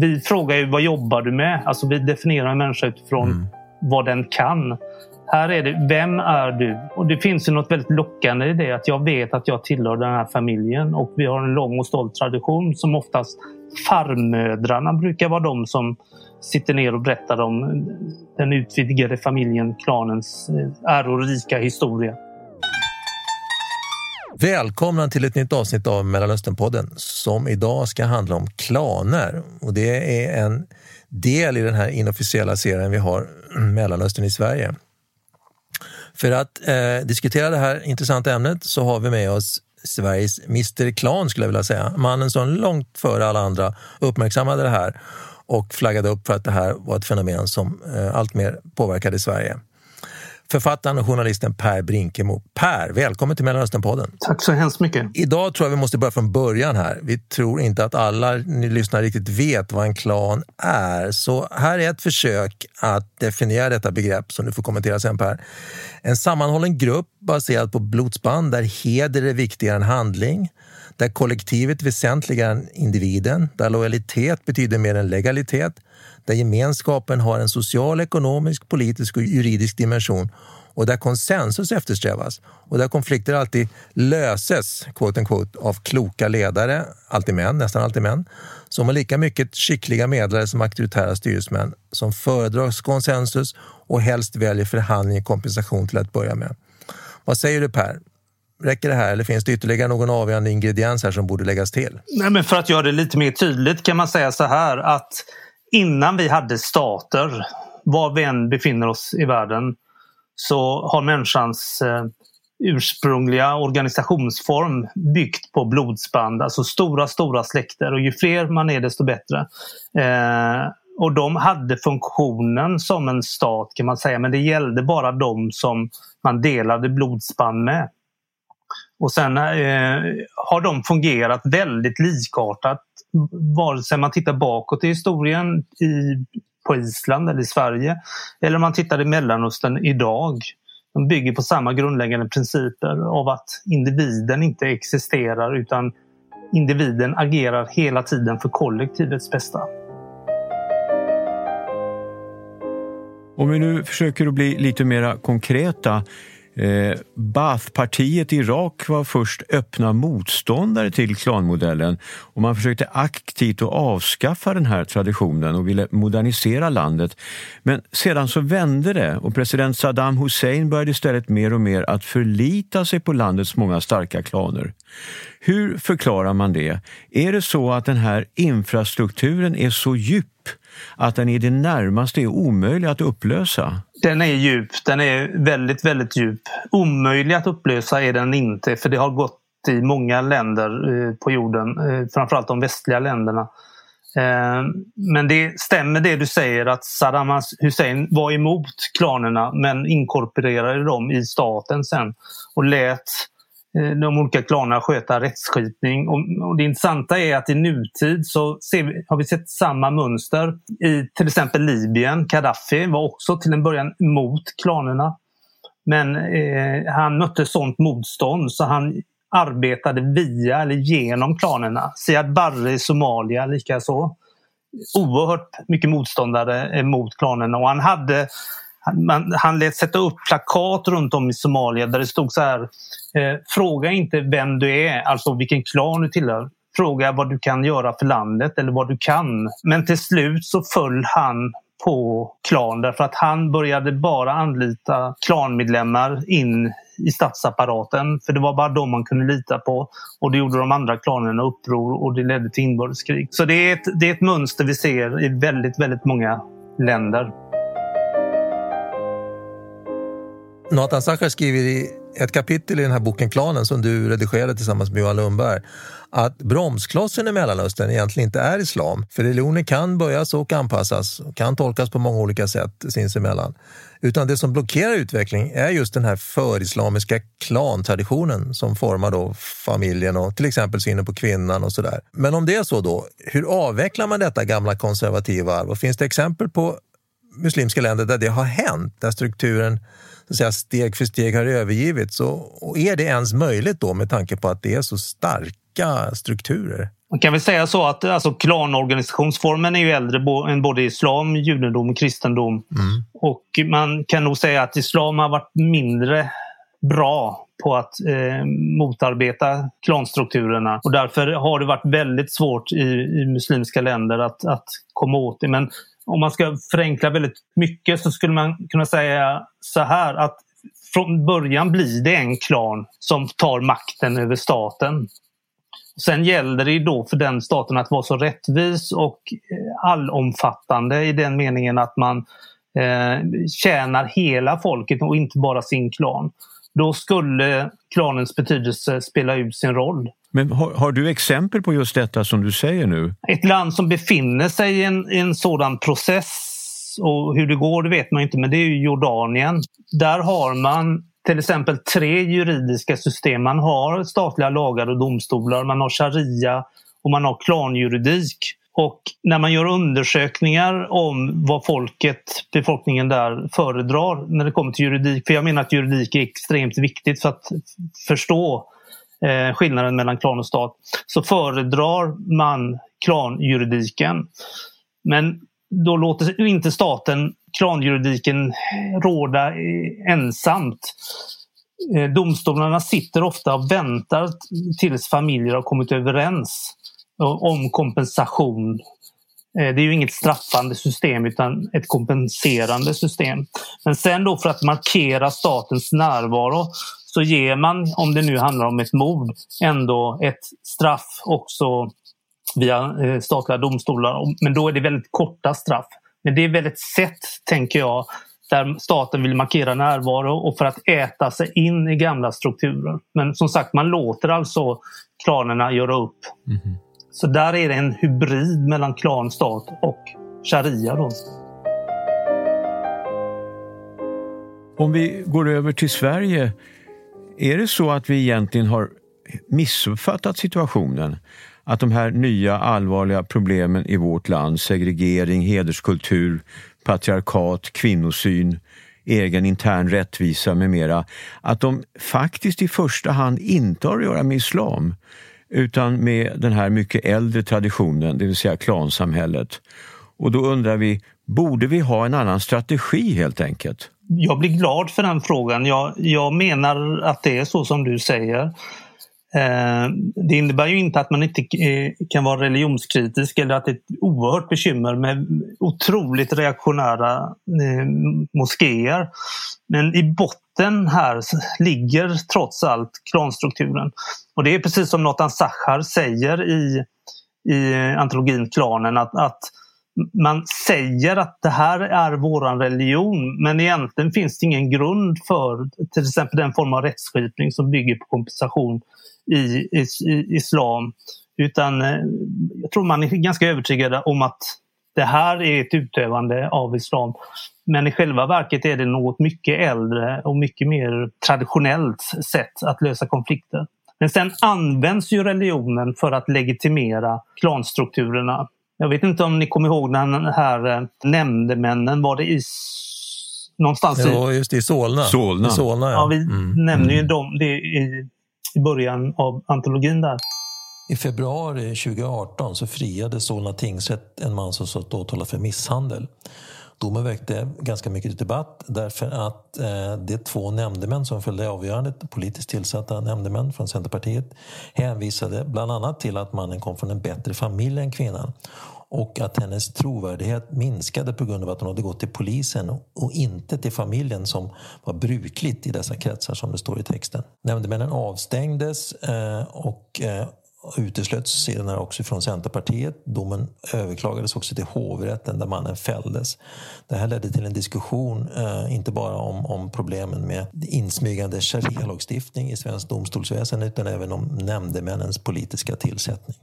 vi frågar ju vad jobbar du med? Alltså vi definierar en människa utifrån mm. vad den kan. Här är det, vem är du? Och det finns ju något väldigt lockande i det att jag vet att jag tillhör den här familjen och vi har en lång och stolt tradition som oftast farmödrarna brukar vara de som sitter ner och berättar om den utvidgade familjen, klanens eh, ärorika historia. Välkomna till ett nytt avsnitt av Mellanösternpodden som idag ska handla om klaner. Och det är en del i den här inofficiella serien vi har Mellanöstern i Sverige. För att eh, diskutera det här intressanta ämnet så har vi med oss Sveriges Mr Klan skulle jag vilja säga. Mannen som långt före alla andra uppmärksammade det här och flaggade upp för att det här var ett fenomen som eh, alltmer påverkade Sverige författaren och journalisten Per Brinkemo. Per, välkommen till Mellanösternpodden. Tack så hemskt mycket. Idag tror jag vi måste börja från början här. Vi tror inte att alla ni lyssnare riktigt vet vad en klan är. Så här är ett försök att definiera detta begrepp som du får kommentera sen Per. En sammanhållen grupp baserad på blodsband där heder är viktigare än handling där kollektivet väsentligare än individen, där lojalitet betyder mer än legalitet, där gemenskapen har en social, ekonomisk, politisk och juridisk dimension och där konsensus eftersträvas och där konflikter alltid löses quote unquote, av kloka ledare, alltid män, nästan alltid män, som har lika mycket skickliga medlare som auktoritära styresmän som föredrar konsensus och helst väljer förhandling i kompensation till att börja med. Vad säger du Per? Räcker det här eller finns det ytterligare någon avgörande ingrediens här som borde läggas till? Nej, men för att göra det lite mer tydligt kan man säga så här att innan vi hade stater, var vi än befinner oss i världen, så har människans eh, ursprungliga organisationsform byggt på blodsband, alltså stora, stora släkter och ju fler man är desto bättre. Eh, och de hade funktionen som en stat kan man säga, men det gällde bara de som man delade blodsband med. Och sen eh, har de fungerat väldigt likartat vare sig man tittar bakåt i historien i, på Island eller i Sverige eller om man tittar i Mellanöstern idag. De bygger på samma grundläggande principer av att individen inte existerar utan individen agerar hela tiden för kollektivets bästa. Om vi nu försöker att bli lite mer konkreta Eh, Baathpartiet i Irak var först öppna motståndare till klanmodellen och man försökte aktivt att avskaffa den här traditionen och ville modernisera landet. Men sedan så vände det och president Saddam Hussein började istället mer och mer att förlita sig på landets många starka klaner. Hur förklarar man det? Är det så att den här infrastrukturen är så djup att den i det närmaste är omöjlig att upplösa? Den är djup. Den är väldigt, väldigt djup. Omöjlig att upplösa är den inte för det har gått i många länder eh, på jorden, eh, framförallt de västliga länderna. Eh, men det stämmer det du säger att Saddam Hussein var emot klanerna men inkorporerade dem i staten sen och lät Eh, de olika klanerna sköta rättsskipning. Och, det intressanta är att i nutid så vi, har vi sett samma mönster. I till exempel Libyen, Gaddafi var också till en början mot klanerna. Men eh, han mötte sånt motstånd så han arbetade via eller genom klanerna. Siad Barre i Somalia likaså. Oerhört mycket motståndare eh, mot klanerna och han hade han, han lät sätta upp plakat runt om i Somalia där det stod så här eh, Fråga inte vem du är, alltså vilken klan du tillhör. Fråga vad du kan göra för landet eller vad du kan. Men till slut så föll han på klan därför att han började bara anlita klanmedlemmar in i statsapparaten för det var bara de man kunde lita på. Och det gjorde de andra klanerna uppror och det ledde till inbördeskrig. Så det är, ett, det är ett mönster vi ser i väldigt, väldigt många länder. Nathan Sacher skriver i ett kapitel i den här boken Klanen som du redigerade tillsammans med Johan Lundberg att bromsklossen i Mellanöstern egentligen inte är islam. För religionen kan böjas och anpassas och kan tolkas på många olika sätt sinsemellan. Utan det som blockerar utveckling är just den här förislamiska klantraditionen som formar då familjen och till exempel synen på kvinnan och sådär. Men om det är så då, hur avvecklar man detta gamla konservativa arv? Och finns det exempel på muslimska länder där det har hänt, där strukturen så att säga, steg för steg har övergivits. Och, och är det ens möjligt då med tanke på att det är så starka strukturer? Man kan väl säga så att alltså, klanorganisationsformen är ju äldre än både islam, judendom och kristendom. Mm. Och man kan nog säga att islam har varit mindre bra på att eh, motarbeta klanstrukturerna och därför har det varit väldigt svårt i, i muslimska länder att, att komma åt det. Men om man ska förenkla väldigt mycket så skulle man kunna säga så här att från början blir det en klan som tar makten över staten. Sen gäller det då för den staten att vara så rättvis och eh, allomfattande i den meningen att man eh, tjänar hela folket och inte bara sin klan. Då skulle klanens betydelse spela ut sin roll. Men har, har, du exempel på just detta som du säger nu? Ett land som befinner sig i en, i en sådan process och hur det går det vet man inte men det är Jordanien. Där har man till exempel tre juridiska system. Man har statliga lagar och domstolar, man har sharia och man har klanjuridik. Och när man gör undersökningar om vad folket, befolkningen där föredrar när det kommer till juridik, för jag menar att juridik är extremt viktigt för att förstå eh, skillnaden mellan klan och stat, så föredrar man klanjuridiken. Men då låter inte staten klanjuridiken råda eh, ensamt. Eh, domstolarna sitter ofta och väntar tills familjer har kommit överens om kompensation. Eh, det är ju inget straffande system utan ett kompenserande system. Men sen då för att markera statens närvaro så ger man, om det nu handlar om ett mord, ändå ett straff också via eh, statliga domstolar. Men då är det väldigt korta straff. Men det är väl ett sätt, tänker jag, där staten vill markera närvaro och för att äta sig in i gamla strukturer. Men som sagt, man låter alltså klanerna göra upp. Mm. Så där är det en hybrid mellan klan, stat och sharia. Då. Om vi går över till Sverige, är det så att vi egentligen har missuppfattat situationen? att de här nya allvarliga problemen i vårt land, segregering, hederskultur, patriarkat, kvinnosyn, egen intern rättvisa med mera, att de faktiskt i första hand inte har att göra med islam utan med den här mycket äldre traditionen, det vill säga klansamhället. Och då undrar vi, borde vi ha en annan strategi helt enkelt? Jag blir glad för den frågan. Jag, jag menar att det är så som du säger. Eh, det innebär ju inte att man inte eh, kan vara religionskritisk eller att det är ett oerhört bekymmer med otroligt reaktionära eh, moskéer. Men i botten här ligger trots allt klanstrukturen. Och det är precis som Nathan Sachar säger i, i antologin Klanen att, att man säger att det här är våran religion men egentligen finns det ingen grund för till exempel den form av rättsskipning som bygger på kompensation i, i, i islam. Utan eh, jag tror man är ganska övertygad om att det här är ett utövande av islam. Men i själva verket är det något mycket äldre och mycket mer traditionellt sätt att lösa konflikter. Men sen används ju religionen för att legitimera klanstrukturerna. Jag vet inte om ni kommer ihåg när den här eh, nämndemännen var det i någonstans ja, just i Solna. Solna. I Solna ja. ja vi mm. nämner ju mm. dem det i i början av antologin där. I februari 2018 så friade Solna tingsrätt en man som satt åtalad för misshandel. Domen väckte ganska mycket debatt därför att eh, de två nämndemän som följde avgörandet, politiskt tillsatta nämndemän från Centerpartiet, hänvisade bland annat till att mannen kom från en bättre familj än kvinnan och att hennes trovärdighet minskade på grund av att hon hade gått till polisen och inte till familjen som var brukligt i dessa kretsar som det står i texten. Nämndemännen avstängdes eh, och eh, uteslöts senare också från Centerpartiet. Domen överklagades också till hovrätten där mannen fälldes. Det här ledde till en diskussion, eh, inte bara om, om problemen med insmygande sharia-lagstiftning i svensk domstolsväsen utan även om nämndemännens politiska tillsättning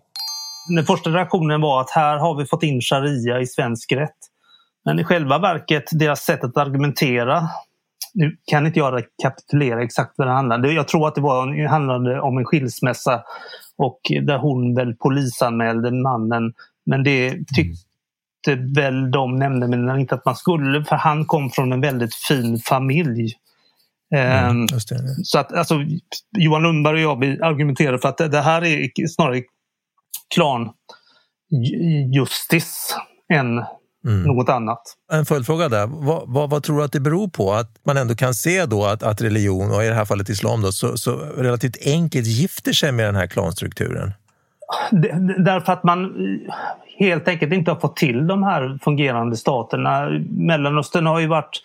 den första reaktionen var att här har vi fått in sharia i svensk rätt. Men i själva verket, deras sätt att argumentera nu kan inte jag rekapitulera exakt vad det handlade Jag tror att det, var, handlade om en skilsmässa och där hon väl polisanmälde mannen. Men det tyckte väl de nämndemännen inte att man skulle för han kom från en väldigt fin familj. Mm, ehm, Så att alltså, Johan Lundberg och jag argumenterar för att det här är snarare klanjustis än mm. något annat. En följdfråga där. Vad, vad, vad, tror du att det beror på? Att man ändå kan se då att, att religion, och i det här fallet islam, då, så, så relativt enkelt gifter sig med den här klanstrukturen? Därför att man helt enkelt inte har fått till de här fungerande staterna. Mellanöstern har ju varit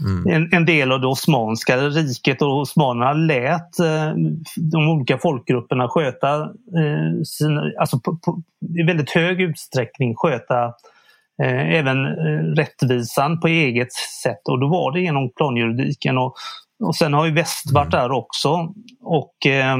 mm. en, en, del av det osmanska riket och osmanerna lät eh, de olika folkgrupperna sköta eh, sina, alltså på, på, i väldigt hög utsträckning sköta eh, även eh, rättvisan på eget sätt och då var det genom planjuridiken. Och, och sen har ju väst varit mm. där också. Och eh,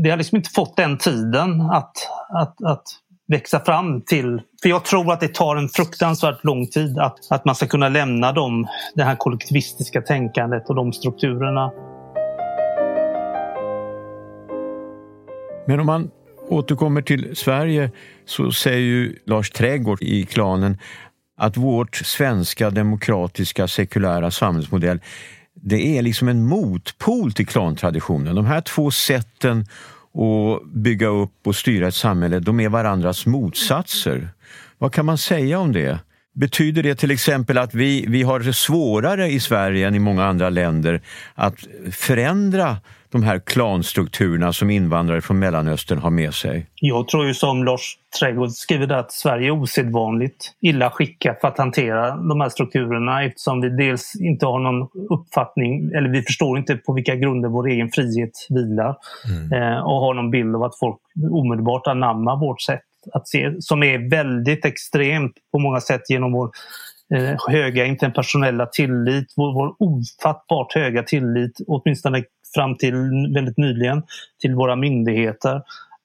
det har liksom inte fått den tiden att, att, att växa fram till. För jag tror att det tar en fruktansvärt lång tid att, att man ska kunna lämna dem, det här kollektivistiska tänkandet och de strukturerna. Men om man återkommer till Sverige så säger ju Lars Trädgård i klanen att vårt svenska demokratiska sekulära samhällsmodell det är liksom en motpol till klantraditionen. De här två sätten och bygga upp och styra ett samhälle, de är varandras motsatser. Vad kan man säga om det? Betyder det till exempel att vi, vi har det svårare i Sverige än i många andra länder att förändra de här klanstrukturerna som invandrare från Mellanöstern har med sig? Jag tror ju som Lars Trädgård skriver att Sverige är osedvanligt illa skickat för att hantera de här strukturerna eftersom vi dels inte har någon uppfattning eller vi förstår inte på vilka grunder vår egen frihet vilar mm. eh, och har någon bild av att folk omedelbart anammar vårt sätt att se som är väldigt extremt på många sätt genom vår eh, höga interpersonella tillit, vår, vår ofattbart höga tillit, åtminstone fram till väldigt nyligen, till våra myndigheter.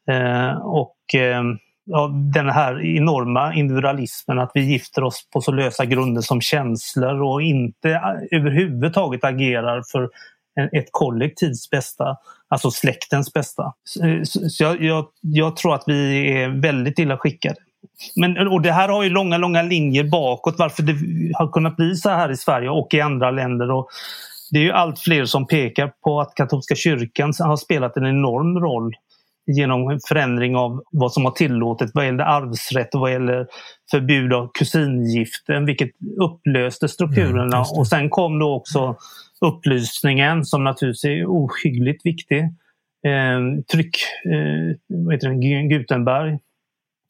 Eh, och eh, ja, den här enorma individualismen, att vi gifter oss på så lösa grunder som känslor och inte eh, överhuvudtaget agerar för ett kollektivs bästa, alltså släktens bästa. Så jag, jag, jag, tror att vi är väldigt illa skickade. Men, och det här har ju långa, långa linjer bakåt varför det har kunnat bli så här i Sverige och i andra länder. Och det är ju allt fler som pekar på att katolska kyrkan har spelat en enorm roll genom förändring av vad som har tillåtet vad gäller arvsrätt och vad gäller förbud av kusingiften, vilket upplöste strukturerna. Mm, och sen kom då också upplysningen som naturligtvis är ohyggligt viktig. Eh, tryck, eh, vad heter det, Gutenberg.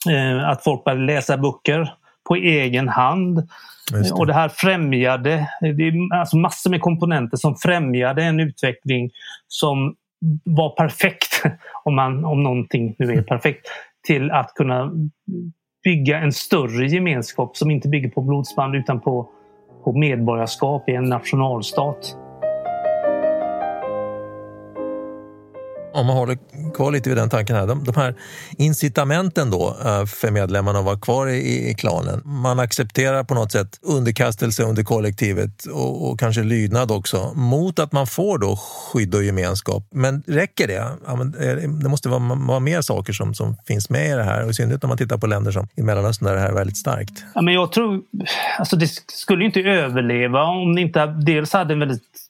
Eh, att folk började läsa böcker på egen hand. Det. Och det här främjade, det är alltså massor med komponenter som främjade en utveckling som var perfekt, om, man, om någonting nu är perfekt, till att kunna bygga en större gemenskap som inte bygger på blodsband utan på, på medborgarskap i en nationalstat. Om man håller kvar lite vid den tanken här, de, de här incitamenten då eh, för medlemmarna att vara kvar i, i klanen. Man accepterar på något sätt underkastelse under kollektivet och, och, kanske lydnad också mot att man får då skydd och gemenskap. Men räcker det? Ja, men eh, det måste vara, vara mer saker som, som finns med i det här och i synnerhet om man tittar på länder som i Mellanöstern där det här är väldigt starkt. Ja, men jag tror, alltså det skulle inte överleva om det inte dels hade en väldigt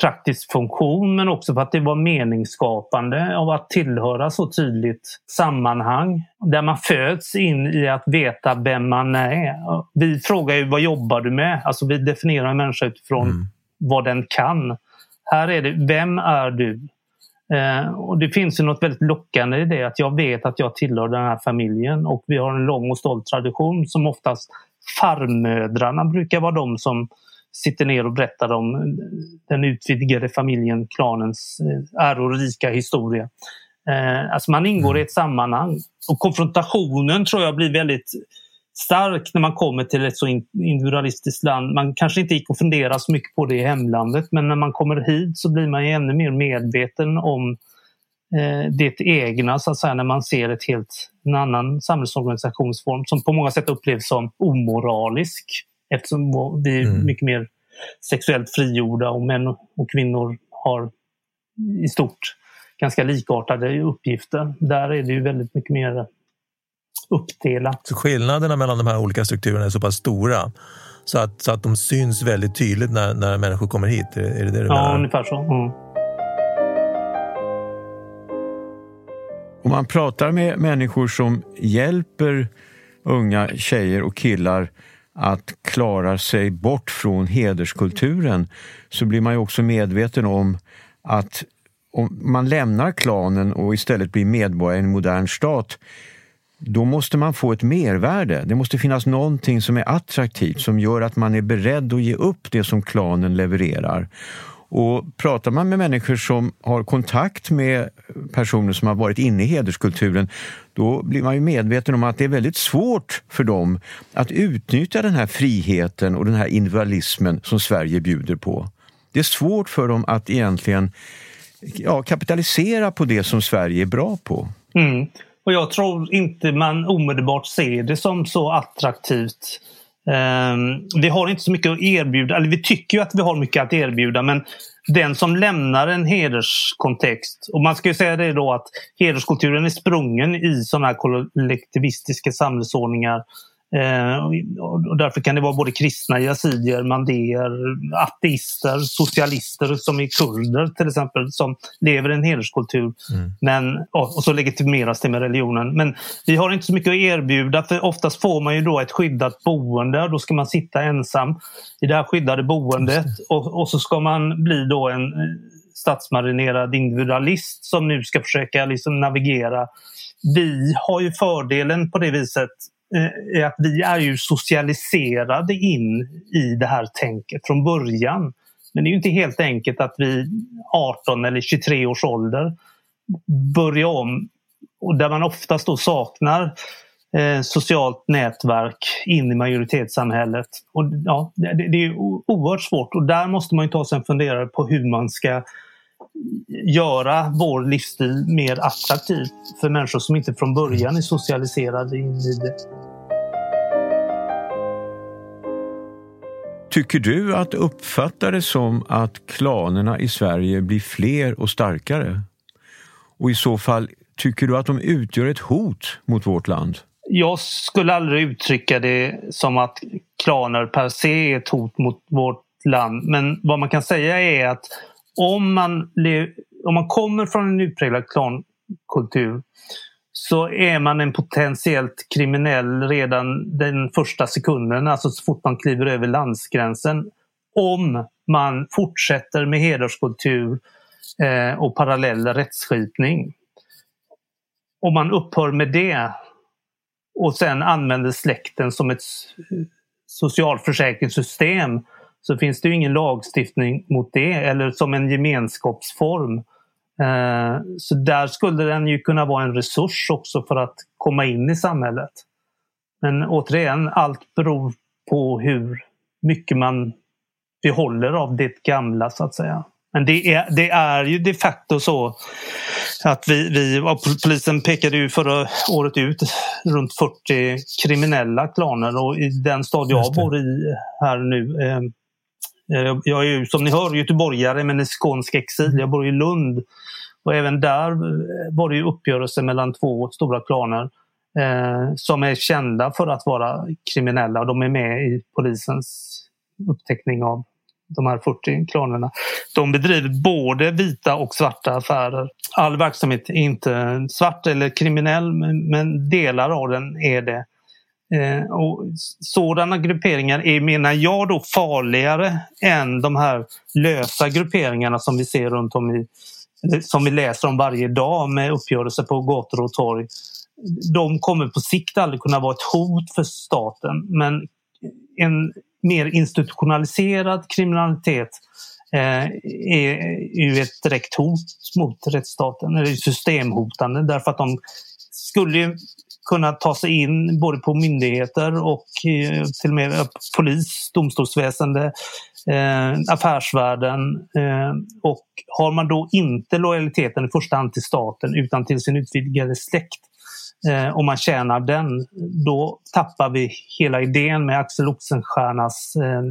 praktisk funktion men också för att det var meningsskapande av att tillhöra så tydligt sammanhang där man föds in i att veta vem man är. Vi frågar ju vad jobbar du med? Alltså vi definierar en människa utifrån mm. vad den kan. Här är det, vem är du? Eh, och det finns ju något väldigt lockande i det att jag vet att jag tillhör den här familjen och vi har en lång och stolt tradition som oftast farmödrarna brukar vara de som sitter ner och berättar om den utvidgade familjen, klanens eh, ärorika historia. Eh, alltså man ingår i ett sammanhang och konfrontationen tror jag blir väldigt stark när man kommer till ett så individualistiskt land. Man kanske inte gick och funderade så mycket på det i hemlandet men när man kommer hit så blir man ännu mer medveten om eh, det egna så att säga, när man ser ett helt, en annan samhällsorganisationsform som på många sätt upplevs som omoralisk. Eftersom vi är mm. mycket mer sexuellt frigjorda och män och kvinnor har i stort ganska likartade uppgifter. Där är det ju väldigt mycket mer uppdelat. Så skillnaderna mellan de här olika strukturerna är så pass stora så att, så att de syns väldigt tydligt när, när människor kommer hit? Är det det du ja, menar? ungefär så. Mm. Om man pratar med människor som hjälper unga tjejer och killar att klara sig bort från hederskulturen så blir man ju också medveten om att om man lämnar klanen och istället blir medborgare i en modern stat då måste man få ett mervärde. Det måste finnas någonting som är attraktivt som gör att man är beredd att ge upp det som klanen levererar. Och pratar man med människor som har kontakt med personer som har varit inne i hederskulturen då blir man ju medveten om att det är väldigt svårt för dem att utnyttja den här friheten och den här individualismen som Sverige bjuder på. Det är svårt för dem att egentligen ja, kapitalisera på det som Sverige är bra på. Mm. Och jag tror inte man omedelbart ser det som så attraktivt. Ehm, vi har inte så mycket att erbjuda, eller vi tycker ju att vi har mycket att erbjuda men den som lämnar en hederskontext, och man ska ju säga det då att hederskulturen är sprungen i sådana här kollektivistiska samhällsordningar. Eh, och därför kan det vara både kristna, yazidier, mandéer, ateister, socialister som är kurder till exempel som lever i en hederskultur. Mm. Men, och så legitimeras det med religionen. Men vi har inte så mycket att erbjuda för oftast får man ju då ett skyddat boende. Då ska man sitta ensam i det här skyddade boendet och, och så ska man bli då en eh, statsmarinerad individualist som nu ska försöka liksom navigera. Vi har ju fördelen på det viset Eh, är att vi är ju socialiserade in i det här tänket från början. Men det är inte helt enkelt att vi 18 eller 23 års ålder börjar om och där man oftast då saknar eh, socialt nätverk in i majoritetssamhället. Och, ja, det, det är oerhört svårt och där måste man ta sig en funderare på hur man ska göra vår livsstil mer attraktiv för människor som inte från början är socialiserade in i det. Tycker du att uppfatta det som att klanerna i Sverige blir fler och starkare? Och i så fall, tycker du att de utgör ett hot mot vårt land? Jag skulle aldrig uttrycka det som att klaner per se är ett hot mot vårt land. Men vad man kan säga är att om man, om man kommer från en utpräglad klankultur så är man en potentiellt kriminell redan den första sekunden, alltså så fort man kliver över landsgränsen. Om man fortsätter med hederskultur eh, och parallell rättsskipning. Om man upphör med det och sen använder släkten som ett socialförsäkringssystem så finns det ingen lagstiftning mot det eller som en gemenskapsform. Eh, så där skulle den ju kunna vara en resurs också för att komma in i samhället. Men återigen, allt beror på hur mycket man behåller av det gamla så att säga. Men det är, det är ju de facto så att vi, vi polisen pekade ju förra året ut runt 40 kriminella klaner och i den stad jag bor i här nu eh, Eh, jag är ju som ni hör göteborgare men i skånsk exil. Jag bor i Lund och även där eh, var det ju uppgörelser mellan två stora klaner eh, som är kända för att vara kriminella och de är med i polisens upptäckning av de här 40 klanerna. De bedriver både vita och svarta affärer. All verksamhet är inte svart eller kriminell men delar av den är det. Eh, och sådana grupperingar är, menar jag, då farligare än de här lösa grupperingarna som vi ser runt om i som vi läser om varje dag med uppgörelser på gator och torg. De kommer på sikt aldrig kunna vara ett hot för staten men en mer institutionaliserad kriminalitet eh, är ju ett direkt hot mot rättsstaten, eller systemhotande därför att de skulle kunna ta sig in både på myndigheter och eh, till och med polis, domstolsväsende, eh, affärsvärlden. Eh, och har man då inte lojaliteten i första hand till staten utan till sin utvidgade släkt eh, om man tjänar den, då tappar vi hela idén med Axel Oxenstiernas eh,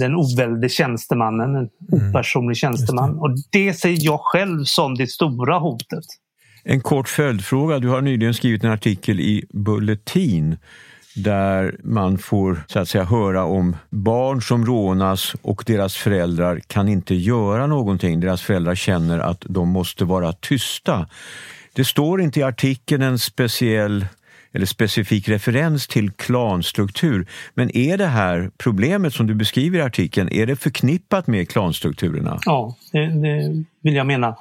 den ovälde tjänstemannen, en mm. opersonlig tjänsteman. Och det ser jag själv som det stora hotet. En kort följdfråga. Du har nyligen skrivit en artikel i Bulletin där man får så att säga höra om barn som rånas och deras föräldrar kan inte göra någonting. Deras föräldrar känner att de måste vara tysta. Det står inte i artikeln en speciell eller specifik referens till klanstruktur. Men är det här problemet som du beskriver i artikeln, är det förknippat med klanstrukturerna? Ja, det, det vill jag mena.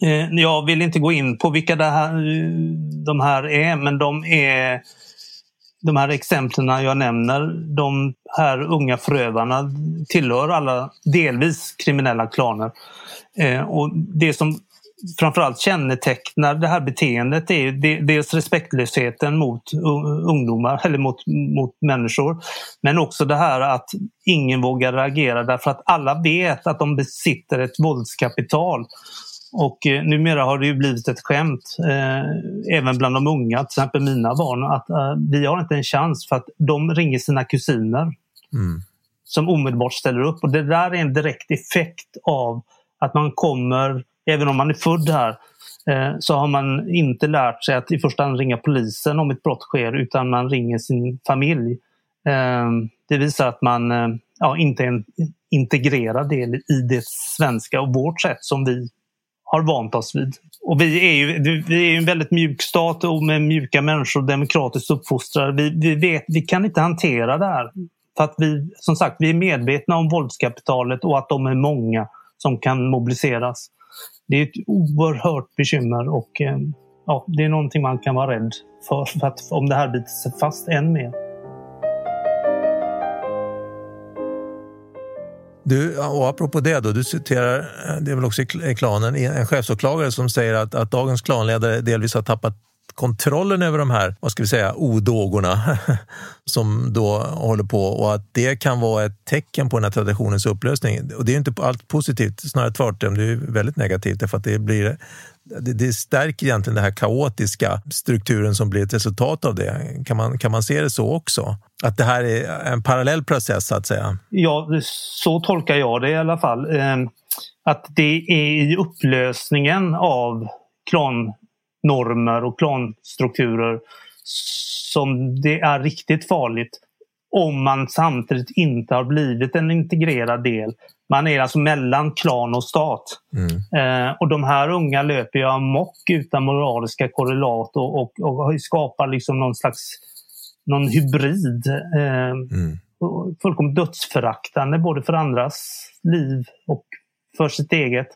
Eh, jag vill inte gå in på vilka det här, de här är, men de är de här exemplen jag nämner, de här unga förövarna tillhör alla delvis kriminella klaner. Eh, och det som framförallt kännetecknar det här beteendet är dels respektlösheten mot ungdomar eller mot, mot människor. Men också det här att ingen vågar reagera därför att alla vet att de besitter ett våldskapital. Och eh, numera har det ju blivit ett skämt, eh, även bland de unga, till exempel mina barn, att eh, vi har inte en chans för att de ringer sina kusiner mm. som omedelbart ställer upp. Och det där är en direkt effekt av att man kommer även om man är född här, eh, så har man inte lärt sig att i första hand ringa polisen om ett brott sker utan man ringer sin familj. Eh, det visar att man eh, ja, inte är en integrerad del i det svenska och vårt sätt som vi har vant oss vid. Och vi är ju vi är en väldigt mjuk stat och med mjuka människor, demokratiskt uppfostrade. Vi, vi, vet, vi kan inte hantera det här. För att vi, som sagt, vi är medvetna om våldskapitalet och att de är många som kan mobiliseras det är ett oerhört bekymmer och eh, ja, det är någonting man kan vara rädd för, för att om det här biter sig fast än mer. Du, och apropå det då, du citerar, eh, det är väl också i klanen, en chefsåklagare som säger att, att dagens klanledare delvis har tappat kontrollen över de här, vad ska vi säga, odågorna som då håller på och att det kan vara ett tecken på den här traditionens upplösning. Och det är inte allt positivt, snarare tvärtom. Det är väldigt negativt därför att det blir det, stärker egentligen den här kaotiska strukturen som blir ett resultat av det. Kan man, kan man se det så också? Att det här är en parallell process så att säga? Ja, så tolkar jag det i alla fall. Ehm, att det är i upplösningen av klan normer och klanstrukturer som det är riktigt farligt om man samtidigt inte har blivit en integrerad del. Man är alltså mellan klan och stat. Mm. Eh, och de här unga löper ju amok utan moraliska korrelat och, och, och skapar liksom någon slags någon hybrid. Eh, mm. Fullkomligt dödsföraktande både för andras liv och för sitt eget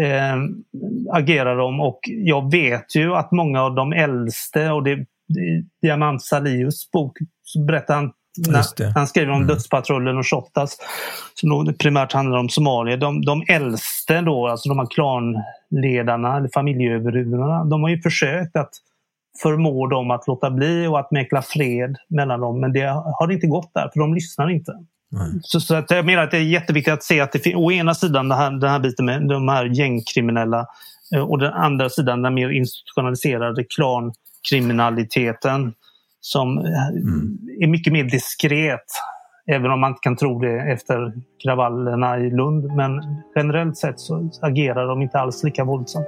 eh, agerar de och jag vet ju att många av de äldste och det, det Diamant Salius bok så berättar han när, han skriver om mm. Dödspatrullen och Shottaz som primärt handlar om Somalia. De, de äldste då, alltså de här klanledarna eller familjeöverhuvudena, de har ju försökt att förmå dem att låta bli och att mäkla fred mellan dem men det har inte gått där för de lyssnar inte. Så, så att jag menar att det är jätteviktigt att se att det finns å ena sidan den här, den här biten med de här gängkriminella eh, och den andra sidan den mer institutionaliserade klankriminaliteten som eh, mm. är mycket mer diskret. Även om man inte kan tro det efter kravallerna i Lund. Men generellt sett så agerar de inte alls lika våldsamt.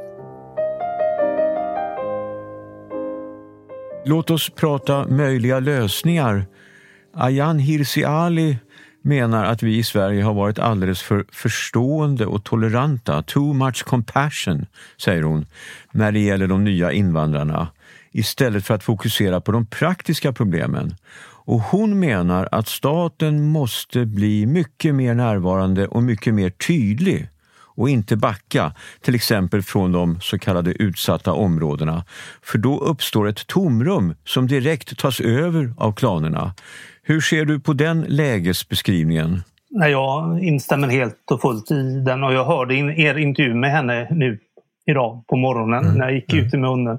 Låt oss prata möjliga lösningar. Ayan Hirsi Ali menar att vi i Sverige har varit alldeles för förstående och toleranta, too much compassion, säger hon, när det gäller de nya invandrarna, istället för att fokusera på de praktiska problemen. Och hon menar att staten måste bli mycket mer närvarande och mycket mer tydlig och inte backa, till exempel från de så kallade utsatta områdena. För då uppstår ett tomrum som direkt tas över av klanerna. Hur ser du på den lägesbeskrivningen? Jag instämmer helt och fullt i den och jag hörde er intervju med henne nu idag på morgonen mm. när jag gick mm. ute med hunden.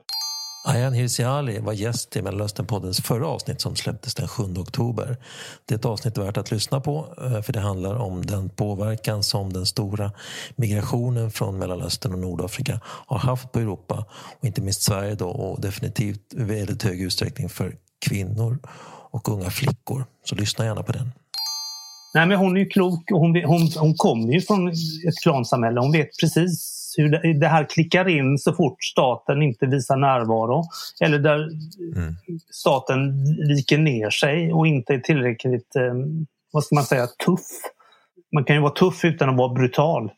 Ayan Hirsi Ali var gäst i Mellanösternpoddens förra avsnitt som släpptes den 7 oktober. Det är ett avsnitt värt att lyssna på eh, för det handlar om den påverkan som den stora migrationen från Mellanöstern och Nordafrika har haft på Europa och inte minst Sverige då och definitivt i väldigt hög utsträckning för kvinnor och unga flickor. Så lyssna gärna på den. Nej, men hon är ju klok och hon, hon, hon kommer ju från ett klansamhälle. Hon vet precis hur det här klickar in så fort staten inte visar närvaro. Eller där mm. staten viker ner sig och inte är tillräckligt, eh, vad ska man säga, tuff. Man kan ju vara tuff utan att vara brutal.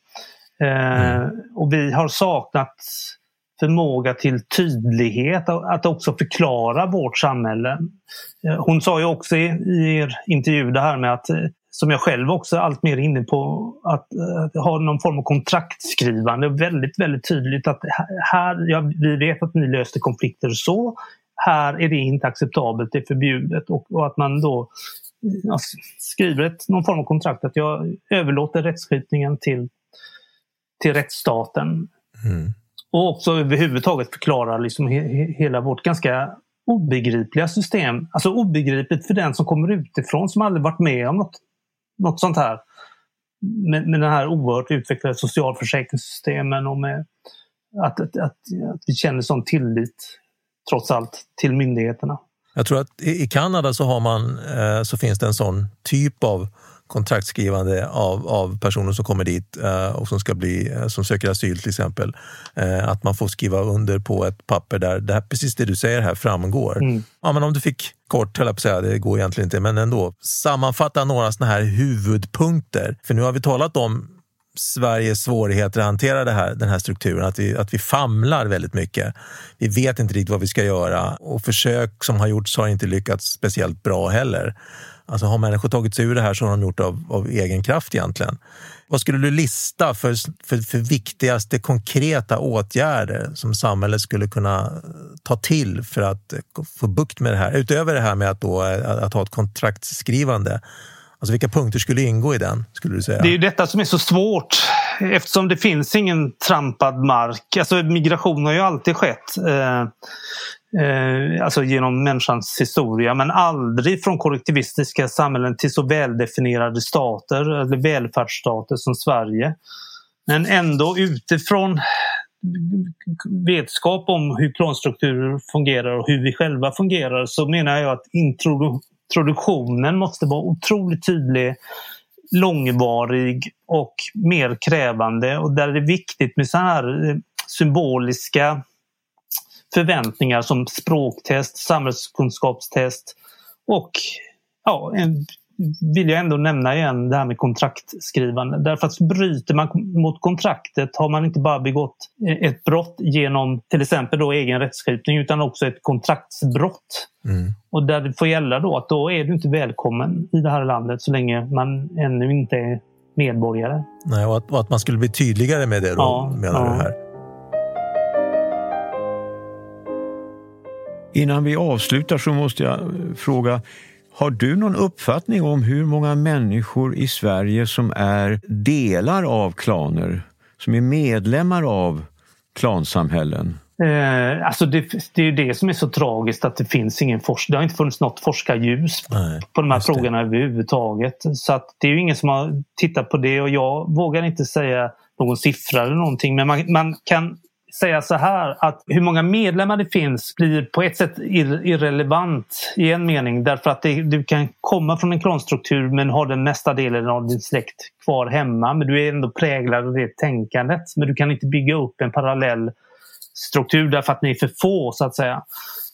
Eh, mm. Och vi har saknat förmåga till tydlighet, att också förklara vårt samhälle. Eh, hon sa ju också i, i er intervju det här med att eh, som jag själv också är allt mer inne på, att, eh, att ha någon form av kontraktskrivande. Väldigt, väldigt tydligt att här, ja, vi vet att ni löste konflikter så. Här är det inte acceptabelt, det är förbjudet. Och, och att man då ja, skriver ett, någon form av kontrakt att jag överlåter rättskipningen till, till rättsstaten. Mm. Och också överhuvudtaget förklara liksom he, hela vårt ganska obegripliga system. Alltså obegripligt för den som kommer utifrån som aldrig varit med om något något sånt här. Med, med den här oerhört utvecklade socialförsäkringssystemen och med att, att, att, att vi känner sån tillit, trots allt, till myndigheterna. Jag tror att i Kanada så, har man, eh, så finns det en sån typ av kontraktskrivande av, av personer som kommer dit eh, och som, ska bli, eh, som söker asyl till exempel. Eh, att man får skriva under på ett papper där det här, precis det du säger här framgår. Mm. Ja, men om du fick kort, höll jag på att säga, det går egentligen inte, men ändå. Sammanfatta några sådana här huvudpunkter. För nu har vi talat om Sveriges svårigheter att hantera det här, den här strukturen, att vi, att vi famlar väldigt mycket. Vi vet inte riktigt vad vi ska göra och försök som har gjorts har inte lyckats speciellt bra heller. Alltså har människor tagit sig ur det här så har de gjort det av, av egen kraft egentligen. Vad skulle du lista för, för, för viktigaste konkreta åtgärder som samhället skulle kunna ta till för att få bukt med det här? Utöver det här med att, då, att ha ett kontraktsskrivande Alltså vilka punkter skulle ingå i den? skulle du säga? Det är ju detta som är så svårt eftersom det finns ingen trampad mark. Alltså migration har ju alltid skett. Eh, eh, alltså genom människans historia men aldrig från kollektivistiska samhällen till så väldefinierade stater eller välfärdsstater som Sverige. Men ändå utifrån vetskap om hur klanstrukturer fungerar och hur vi själva fungerar så menar jag att introduktion Produktionen måste vara otroligt tydlig, långvarig och mer krävande. Och där är det viktigt med sådana här eh, symboliska förväntningar som språktest, samhällskunskapstest och ja, en, vill jag ändå nämna igen det här med kontraktskrivande. Därför att bryter man mot kontraktet har man inte bara begått ett brott genom till exempel då egen rättskipning utan också ett kontraktsbrott. Mm. Och där det får gälla då att då är du inte välkommen i det här landet så länge man ännu inte är medborgare. Nej, och att, och att man skulle bli tydligare med det då, ja, menar ja. du här? Innan vi avslutar så måste jag fråga, har du någon uppfattning om hur många människor i Sverige som är delar av klaner, som är medlemmar av klansamhällen? Eh, alltså det, det, är ju det som är så tragiskt att det finns ingen forskning. Det har inte funnits något forskarljus Nej, på de här frågorna det. överhuvudtaget. Så att det är ju ingen som har tittat på det och jag vågar inte säga någon siffra eller någonting men man, man kan säga så här att hur många medlemmar det finns blir på ett sätt irrelevant i en mening därför att det, du kan komma från en klanstruktur men ha den mesta delen av din släkt kvar hemma men du är ändå präglad av det tänkandet. Men du kan inte bygga upp en parallell struktur därför att ni är för få så att säga.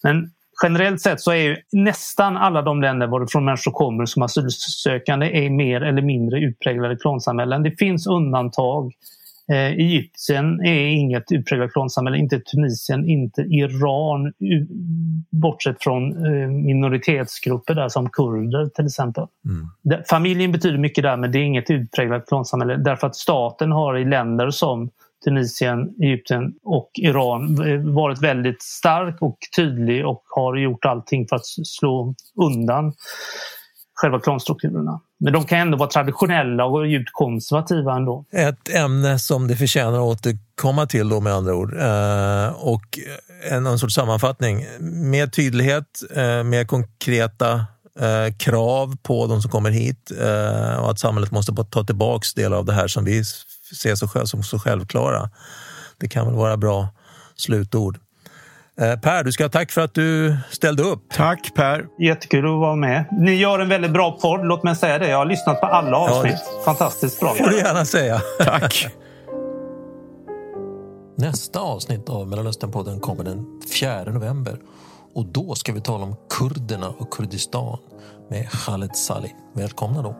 Men generellt sett så är ju nästan alla de länder varifrån människor kommer som asylsökande är mer eller mindre utpräglade klansamhällen. Det finns undantag Eh, Egypten är inget utpräglat klansamhälle, inte Tunisien, inte Iran bortsett från eh, minoritetsgrupper där som kurder till exempel. Mm. Familjen betyder mycket där men det är inget utpräglat klansamhälle därför att staten har i länder som Tunisien, Egypten och Iran eh, varit väldigt stark och tydlig och har gjort allting för att slå undan själva klanstrukturerna. Men de kan ändå vara traditionella och djupt konservativa ändå. Ett ämne som det förtjänar att återkomma till då med andra ord. Eh, och en, en sorts sammanfattning. Mer tydlighet, eh, mer konkreta eh, krav på de som kommer hit och att samhället måste ta tillbaks delar av det här som vi ser som så självklara. Det kan väl vara bra slutord. Eh, per, du ska ha tack för att du ställde upp. Tack Per. Jättekul att vara med. Ni gör en väldigt bra podd, låt mig säga det. Jag har lyssnat på alla avsnitt. Ja, Fantastiskt bra. får du gärna säga. Tack. Nästa avsnitt av Mellanösternpodden kommer den 4 november. Och då ska vi tala om kurderna och Kurdistan med Khaled Salih. Välkomna då.